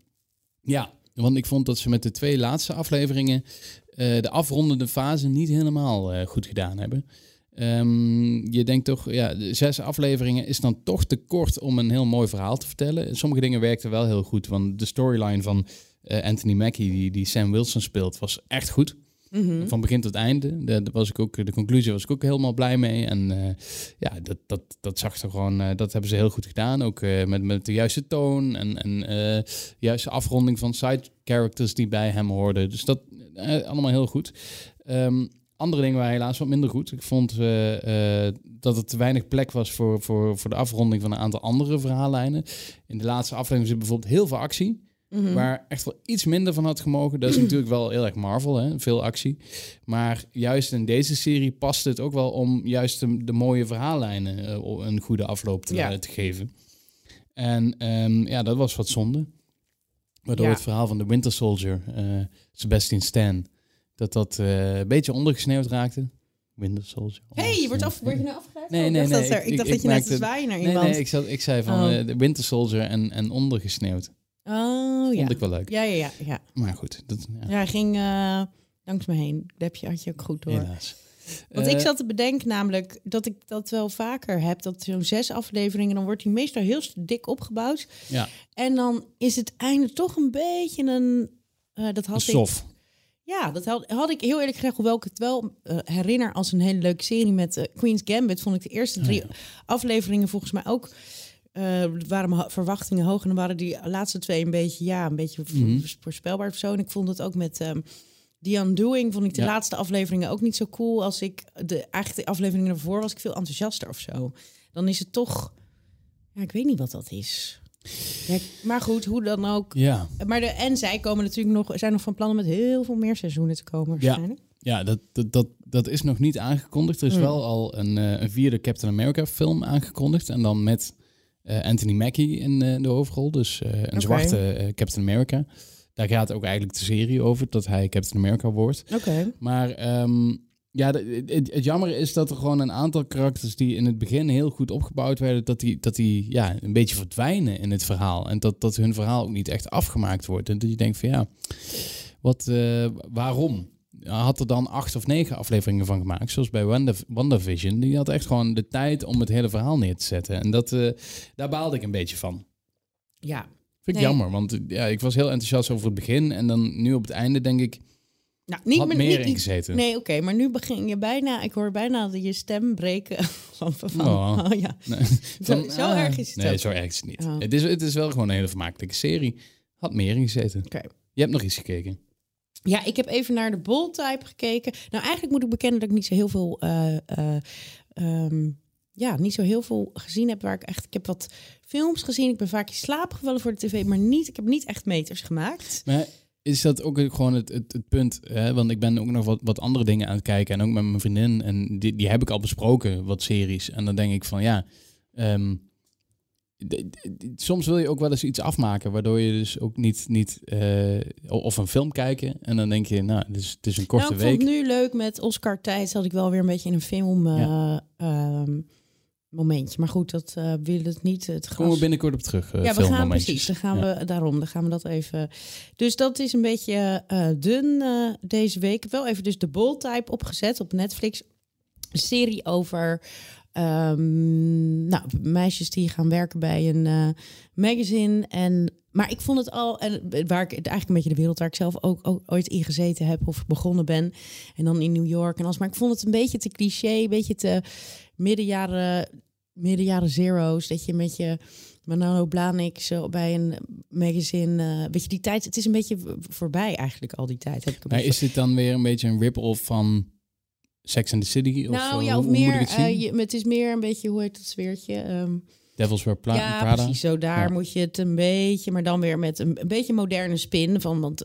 Ja, want ik vond dat ze met de twee laatste afleveringen eh, de afrondende fase niet helemaal eh, goed gedaan hebben. Ehm, je denkt toch, ja, de zes afleveringen is dan toch te kort om een heel mooi verhaal te vertellen. Sommige dingen werkten wel heel goed, want de storyline van eh, Anthony Mackie, die, die Sam Wilson speelt, was echt goed. Mhm. Van begin tot einde. De, de was ik ook, de conclusie was ik ook helemaal blij mee. En eh, ja, dat, dat, dat zag er gewoon, eh, dat hebben ze heel goed gedaan. Ook met, met de juiste toon en, en eh, juiste afronding van side characters die bij hem hoorden. Dus dat allemaal heel goed. Ehm, andere dingen waren helaas wat minder goed. Ik vond eh, eh, dat er te weinig plek was voor, voor, voor de afronding van een aantal andere verhaallijnen. In de laatste aflevering zit bijvoorbeeld heel veel actie. Mhm. Waar echt wel iets minder van had gemogen. Dat is natuurlijk wel heel erg Marvel, hè? veel actie. Maar juist in deze serie past het ook wel om juist de, de mooie verhaallijnen eh, een goede afloop te, Ja. te geven. En ehm, ja, dat was wat zonde. Waardoor Ja. het verhaal van de Winter Soldier, Sebastian Stan, dat dat eh, een beetje ondergesneeuwd raakte. Winter Soldier. hey, je wordt, af, word je nou afgeleid? Nee, Oh, ik nee, dacht nee, Dat er, ik- dacht ik dat je net te zwaaien naar Nee, iemand. nee, ik, zat, ik zei van Oh. eh, de Winter Soldier en, en ondergesneeuwd. Oh, ja. Vond ik wel leuk. Ja, ja, ja. ja. Maar goed, dat, ja, ging eh, langs me heen. Dat heb je, had je ook goed door. helaas. Want ik zat te bedenken namelijk dat ik dat wel vaker heb. Dat zo'n zes afleveringen, dan wordt die meestal heel dik opgebouwd. Ja, En dan is het einde toch een beetje een... eh, dat een had ik, sof. Ja, dat had, had ik heel eerlijk gezegd, hoewel ik het wel eh, herinner als een hele leuke serie met eh, Queen's Gambit, vond ik de eerste drie Oh, ja. afleveringen volgens mij ook. eh, waren mijn verwachtingen hoog en dan waren die laatste twee een beetje, ja, een beetje Mhm. voorspelbaar of zo. En ik vond het ook met ehm The Undoing, vond ik de Ja. laatste afleveringen ook niet zo cool. Als ik de eigenlijk de afleveringen ervoor was ik veel enthousiaster of zo. Dan is het toch, ja, ik weet niet wat dat is. Ja, maar goed, hoe dan ook. Ja, Maar de, en zij komen natuurlijk nog, zijn nog van plannen met heel veel meer seizoenen te komen waarschijnlijk. ja dat, dat, dat, dat is nog niet aangekondigd. Er is Hmm. wel al een, eh, een vierde Captain America film aangekondigd. En dan met eh, Anthony Mackie in eh, de hoofdrol. Dus een zwarte Captain America. Daar gaat ook eigenlijk de serie over, dat hij Captain America wordt. Oké. Maar ehm, ja, het, het jammer is dat er gewoon een aantal karakters die in het begin heel goed opgebouwd werden, dat die, dat die ja, een beetje verdwijnen in het verhaal. En dat, dat hun verhaal ook niet echt afgemaakt wordt. En dat je denkt van ja, wat, eh, waarom? Had er dan acht of negen afleveringen van gemaakt, zoals bij Wanda, WandaVision. Die had echt gewoon de tijd om het hele verhaal neer te zetten. En dat, eh, daar baalde ik een beetje van. Ja. Vind ik Nee. jammer, want ja, ik was heel enthousiast over het begin. En dan nu op het einde denk ik, Nou, niet had meer niet- ingezeten. Nee, oké, maar nu begin je bijna, ik hoor bijna je stem breken. Van, van, van- Oh. oh, ja. Nee. Zo, zo ah, erg is het Nee, ook. zo erg is het niet. Oh. Het, is, het is wel gewoon een hele vermakelijke serie. Had meer ingezeten. Oké. Je hebt nog iets gekeken. Ja, ik heb even naar de Bold Type gekeken. Nou, eigenlijk moet ik bekennen dat ik niet zo heel veel, eh, eh, ehm, ja, niet zo heel veel gezien heb. Waar ik echt, ik heb wat films gezien. Ik ben vaak in slaap gevallen voor de tv, maar niet. Ik heb niet echt meters gemaakt. Maar is dat ook gewoon het, het, het punt? Hè? Want ik ben ook nog wat, wat andere dingen aan het kijken. En ook met mijn vriendin. En die, die heb ik al besproken, wat series. En dan denk ik van ja... ehm, soms wil je ook wel eens iets afmaken, waardoor je dus ook niet, niet eh, of een film kijken en dan denk je, nou, het is, het is een korte nou, ik week. vond het nu leuk met Oscar tijd. Zat ik wel weer een beetje in een film eh, ehm, momentje. Maar goed, dat eh wil het niet. Het Komen we gras- binnenkort op terug. eh, ja, we gaan precies. Dan gaan Ja. we daarom. Dan gaan we dat even. Dus dat is een beetje eh, dun deze week. Ik heb wel even dus de Bold Type opgezet op Netflix. Een serie over ehm, nou, meisjes die gaan werken bij een magazine. En, maar ik vond het al, en waar ik eigenlijk een beetje de wereld waar ik zelf ook, ook ooit in gezeten heb of begonnen ben. En dan in New York en alles. Maar ik vond het een beetje te cliché, een beetje te midden jaren midden jaren zero's, dat je met je Manolo Blahnik zo bij een magazine, eh, weet je, die tijd, het is een beetje voorbij eigenlijk al die tijd. Heb ik Maar is dit dan weer een beetje een rip-off van Sex and the City? Of, nou eh, ja, of meer, het zien? eh, je, het is meer een beetje, hoe heet het sfeertje? Ehm, Devils Wear Pla- ja, Prada? precies. Zo daar Ja. moet je het een beetje, maar dan weer met een, een beetje moderne spin van, want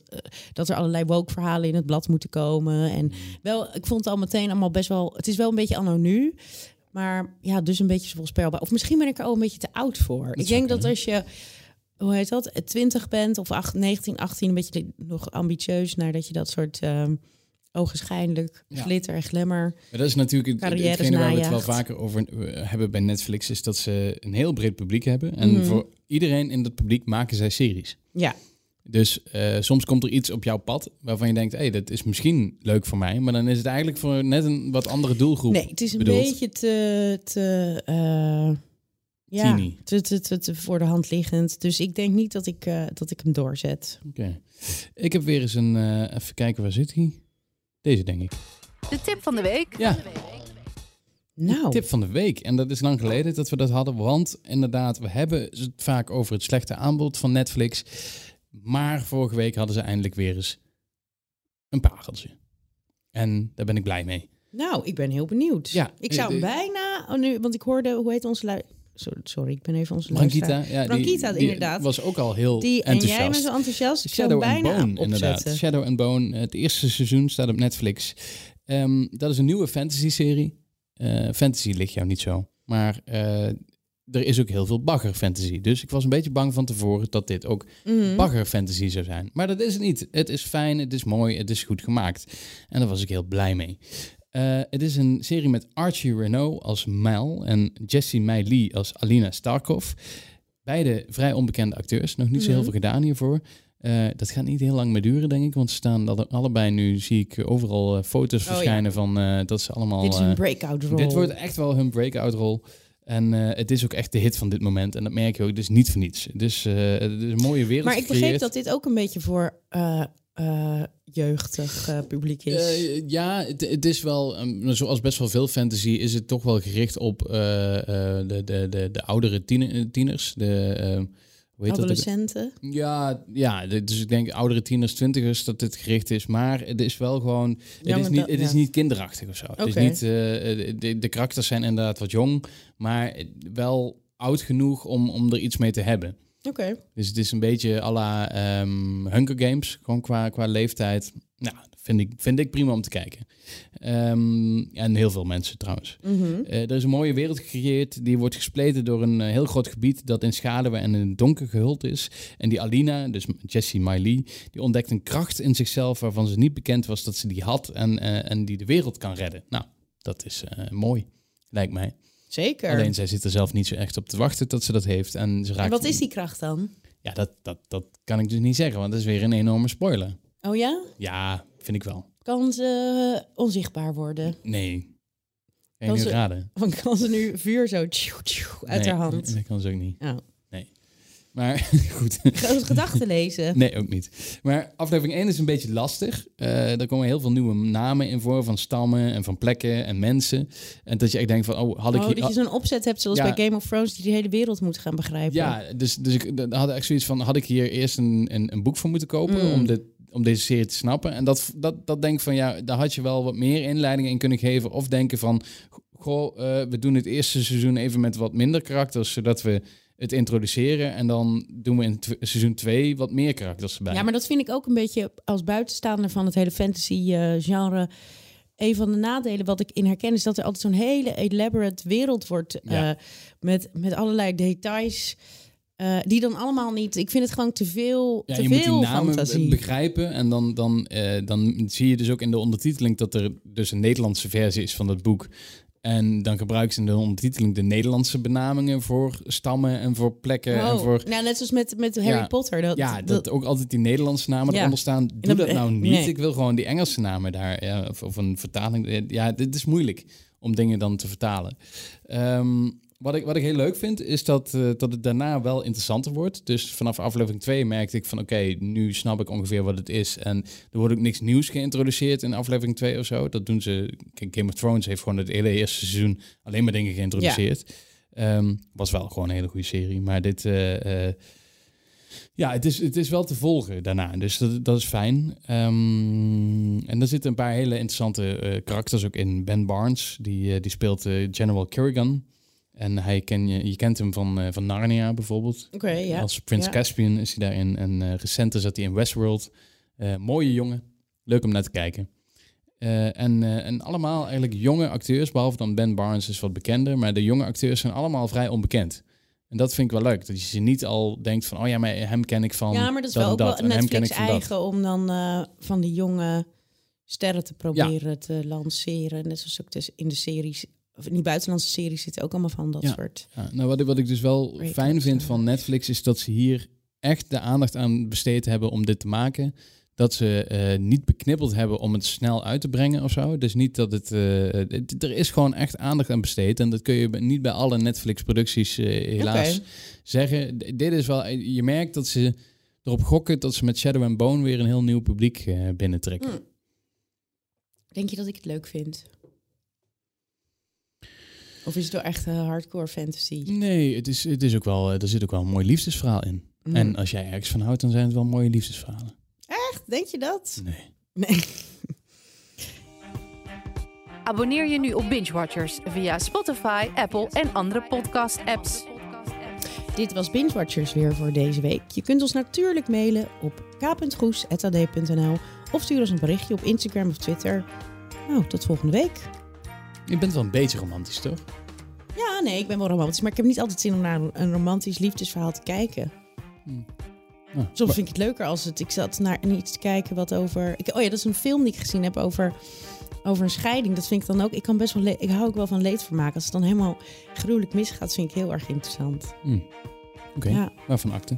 dat er allerlei woke verhalen in het blad moeten komen. En wel, ik vond het al meteen allemaal best wel, het is wel een beetje anno nu, maar ja, dus een beetje voorspelbaar. Of misschien ben ik er al een beetje te oud voor. ik denk dat als je, hoe heet dat, 20 bent of 8, 19, 18, een beetje nog ambitieus naar dat je dat soort ehm ogenschijnlijk Ja. glitter en glamour. Maar dat is natuurlijk het, hetgene waar we het wel vaker over eh, hebben bij Netflix, is dat ze een heel breed publiek hebben. En Mhm. voor iedereen in dat publiek maken zij series. Ja, Dus eh, soms komt er iets op jouw pad waarvan je denkt, hé, hey, dat is misschien leuk voor mij. Maar dan is het eigenlijk voor net een wat andere doelgroep. nee, het is een bedoeld. beetje te, te eh, ja, te, te, te, te voor de hand liggend. Dus ik denk niet dat ik, eh, dat ik hem doorzet. Oké. Ik heb weer eens een, eh, even kijken, waar zit hij? Deze denk ik. De tip van de week. Ja, Nou, tip van de week. En dat is lang geleden dat we dat hadden. Want inderdaad, we hebben het vaak over het slechte aanbod van Netflix. Maar vorige week hadden ze eindelijk weer eens een pareltje. En daar ben ik blij mee. nou, ik ben heel benieuwd. Ja, ik zou eh, bijna, oh, nu, want ik hoorde, hoe heet onze lui... Sorry, sorry, ik ben even onze. Brankita, ja, Brankita, die, inderdaad. Die was ook al heel Die, en enthousiast. jij bent zo enthousiast. Ik Shadow and bijna Bone, inderdaad. Shadow and Bone. Het eerste seizoen staat op Netflix. Ehm, dat is een nieuwe fantasy-serie. Eh, fantasy ligt jou niet zo. Maar eh, er is ook heel veel bagger-fantasy. Dus ik was een beetje bang van tevoren dat dit ook Mhm. bagger-fantasy zou zijn. Maar dat is het niet. Het is fijn, het is mooi, het is goed gemaakt. En daar was ik heel blij mee. Eh, het is een serie met Archie Renault als Mel en Jessie Mai Lee als Alina Starkov. Beide vrij onbekende acteurs. Nog niet zo heel Mhm. veel gedaan hiervoor. Eh, dat gaat niet heel lang meer duren, denk ik. Want ze staan alle- allebei nu, zie ik overal eh, foto's Oh, ja. verschijnen van dat ze allemaal... Dit is een breakout rol. dit wordt echt wel hun breakout rol. En eh, het is ook echt de hit van dit moment. En dat merk je ook. Dus niet voor niets. Dus eh, het is een mooie wereld maar ik begreep gecreëerd. dat dit ook een beetje voor eh, jeugdig publiek is. Ja, het, het is wel, um, zoals best wel veel fantasy, is het toch wel gericht op de, de, de, de oudere tiener- tieners. De, dat? ook? Adolescenten. Ja, ja, dus ik denk oudere tieners, twintigers, dat dit gericht is. Maar het is wel gewoon, het, is, niet, het is niet kinderachtig of zo. Het is niet, eh, de, de karakters zijn inderdaad wat jong, maar wel oud genoeg om, om er iets mee te hebben. Oké. Dus het is een beetje à la ehm, Hunger Games, gewoon qua, qua leeftijd. Nou, vind ik, vind ik prima om te kijken. Ehm, en heel veel mensen trouwens. Mhm. Eh, er is een mooie wereld gecreëerd. Die wordt gespleten door een eh, heel groot gebied dat in schaduw en in het donker gehuld is. En die Alina, dus Jessie Miley, die ontdekt een kracht in zichzelf waarvan ze niet bekend was dat ze die had en, eh, en die de wereld kan redden. Nou, dat is mooi, lijkt mij. Zeker. Alleen zij zit er zelf niet zo echt op te wachten dat ze dat heeft. En ze raakt. en wat is die kracht dan? Ja, dat, dat, dat kan ik dus niet zeggen, want dat is weer een enorme spoiler. Oh ja? Ja, vind ik wel. Kan ze onzichtbaar worden? Nee. Kan je Kan nu ze- raden? Van kan ze nu vuur zo tjoe, tjoe, uit Nee, haar hand? Dat kan ze ook niet. Oh. Maar goed. Grote gedachten lezen. Nee, ook niet. Maar aflevering 1 is een beetje lastig. Eh er komen heel veel nieuwe namen in voor, van stammen en van plekken en mensen. En dat je echt denkt van, oh, had ik Oh, hier... dat je zo'n opzet hebt zoals Ja. bij Game of Thrones... die de hele wereld moet gaan begrijpen. Ja, dus, dus ik had echt zoiets van, had ik hier eerst een, een, een boek voor moeten kopen Mm. om, dit, om deze serie te snappen? En dat, dat, dat denk ik van, ja, daar had je wel wat meer inleidingen in kunnen geven. Of denken van, goh, eh, we doen het eerste seizoen even met wat minder karakters, zodat we het introduceren. En dan doen we in seizoen 2 wat meer karakters erbij. Ja, maar dat vind ik ook een beetje als buitenstaander van het hele fantasy-genre. een van de nadelen wat ik in herken is dat er altijd zo'n hele elaborate wereld wordt Ja. eh, met, met allerlei details. Eh, die dan allemaal niet. Ik vind het gewoon te veel, Ja, te je moet die namen fantasie. begrijpen. En dan, dan, eh, dan zie je dus ook in de ondertiteling dat er dus een Nederlandse versie is van dat boek. En dan gebruiken ze in de ondertiteling de Nederlandse benamingen voor stammen en voor plekken. En Oh, voor, nou, net zoals met, met Harry Ja. Potter. Dat, ja, dat ook altijd die Nederlandse namen Ja. eronder staan. Doe dat- nou niet. nee. Ik wil gewoon die Engelse namen daar. Ja, of, of een vertaling. Ja, dit is moeilijk om dingen dan te vertalen. Ehm, wat, ik, wat ik heel leuk vind, is dat, eh, dat het daarna wel interessanter wordt. Dus vanaf aflevering 2 merkte ik van... oké, nu snap ik ongeveer wat het is. En er wordt ook niks nieuws geïntroduceerd in aflevering 2 of zo. Dat doen ze... Game of Thrones heeft gewoon het hele eerste seizoen... alleen maar dingen geïntroduceerd. Ehm, was wel gewoon een hele goede serie. Maar dit... eh, eh, ja, het is, het is wel te volgen daarna. Dus dat, dat is fijn. Ehm, en er zitten een paar hele interessante karakters ook in. Ben Barnes, die, die speelt General Kerrigan. En hij ken je, je kent hem van, eh, van Narnia bijvoorbeeld. Oké, ja. Als Prins Ja. Caspian is hij daarin. En eh recenter zat hij in Westworld. Eh, mooie jongen. Leuk om naar te kijken. En, en allemaal eigenlijk jonge acteurs, behalve dan Ben Barnes is wat bekender. Maar de jonge acteurs zijn allemaal vrij onbekend. En dat vind ik wel leuk. Dat je ze niet al denkt van, oh ja, maar hem ken ik van Ja, maar dat is wel ook wel Netflix dat. eigen om dan van die jonge sterren te proberen te lanceren. Net zoals ook dus in de series, of in die buitenlandse series zitten ook allemaal van dat Ja. soort. Ja, nou, wat ik, wat ik dus wel fijn vind eh. van Netflix is dat ze hier echt de aandacht aan besteed hebben om dit te maken. Dat ze eh, niet beknippeld hebben om het snel uit te brengen of zo. Dus niet dat het. eh, het- er is gewoon echt aandacht aan besteed. En dat kun je niet bij alle Netflix-producties eh, helaas zeggen. D- dit is wel. Je merkt dat ze erop gokken dat ze met Shadow and Bone weer een heel nieuw publiek eh, binnentrekken. Hmm. Denk je dat ik het leuk vind? Of is het wel echt een hardcore fantasy? Nee, het is, het is ook wel. eh, Er zit ook wel een mooi liefdesverhaal in. Hmm. En als jij ergens van houdt, dan zijn het wel mooie liefdesverhalen. Echt? Denk je dat? Nee. Nee. Abonneer je nu op Binge Watchers via Spotify, Apple en andere podcast-apps. Dit was Binge Watchers weer voor deze week. Je kunt ons natuurlijk mailen op k.goes.ad.nl of stuur ons een berichtje op Instagram of Twitter. Nou, tot volgende week. Je bent wel een beetje romantisch, toch? Ja, nee, ik ben wel romantisch, maar ik heb niet altijd zin om naar een romantisch liefdesverhaal te kijken. Ja, Soms vind ik het leuker als het. Ik zat naar iets te kijken wat over. Ik, oh ja, dat is een film die ik gezien heb over, over een scheiding. Dat vind ik dan ook. Ik kan best wel. Ik hou ook wel van leedvermaak. Als het dan helemaal gruwelijk misgaat, vind ik heel erg interessant. Hm. Oké, Ja. waarvan akte?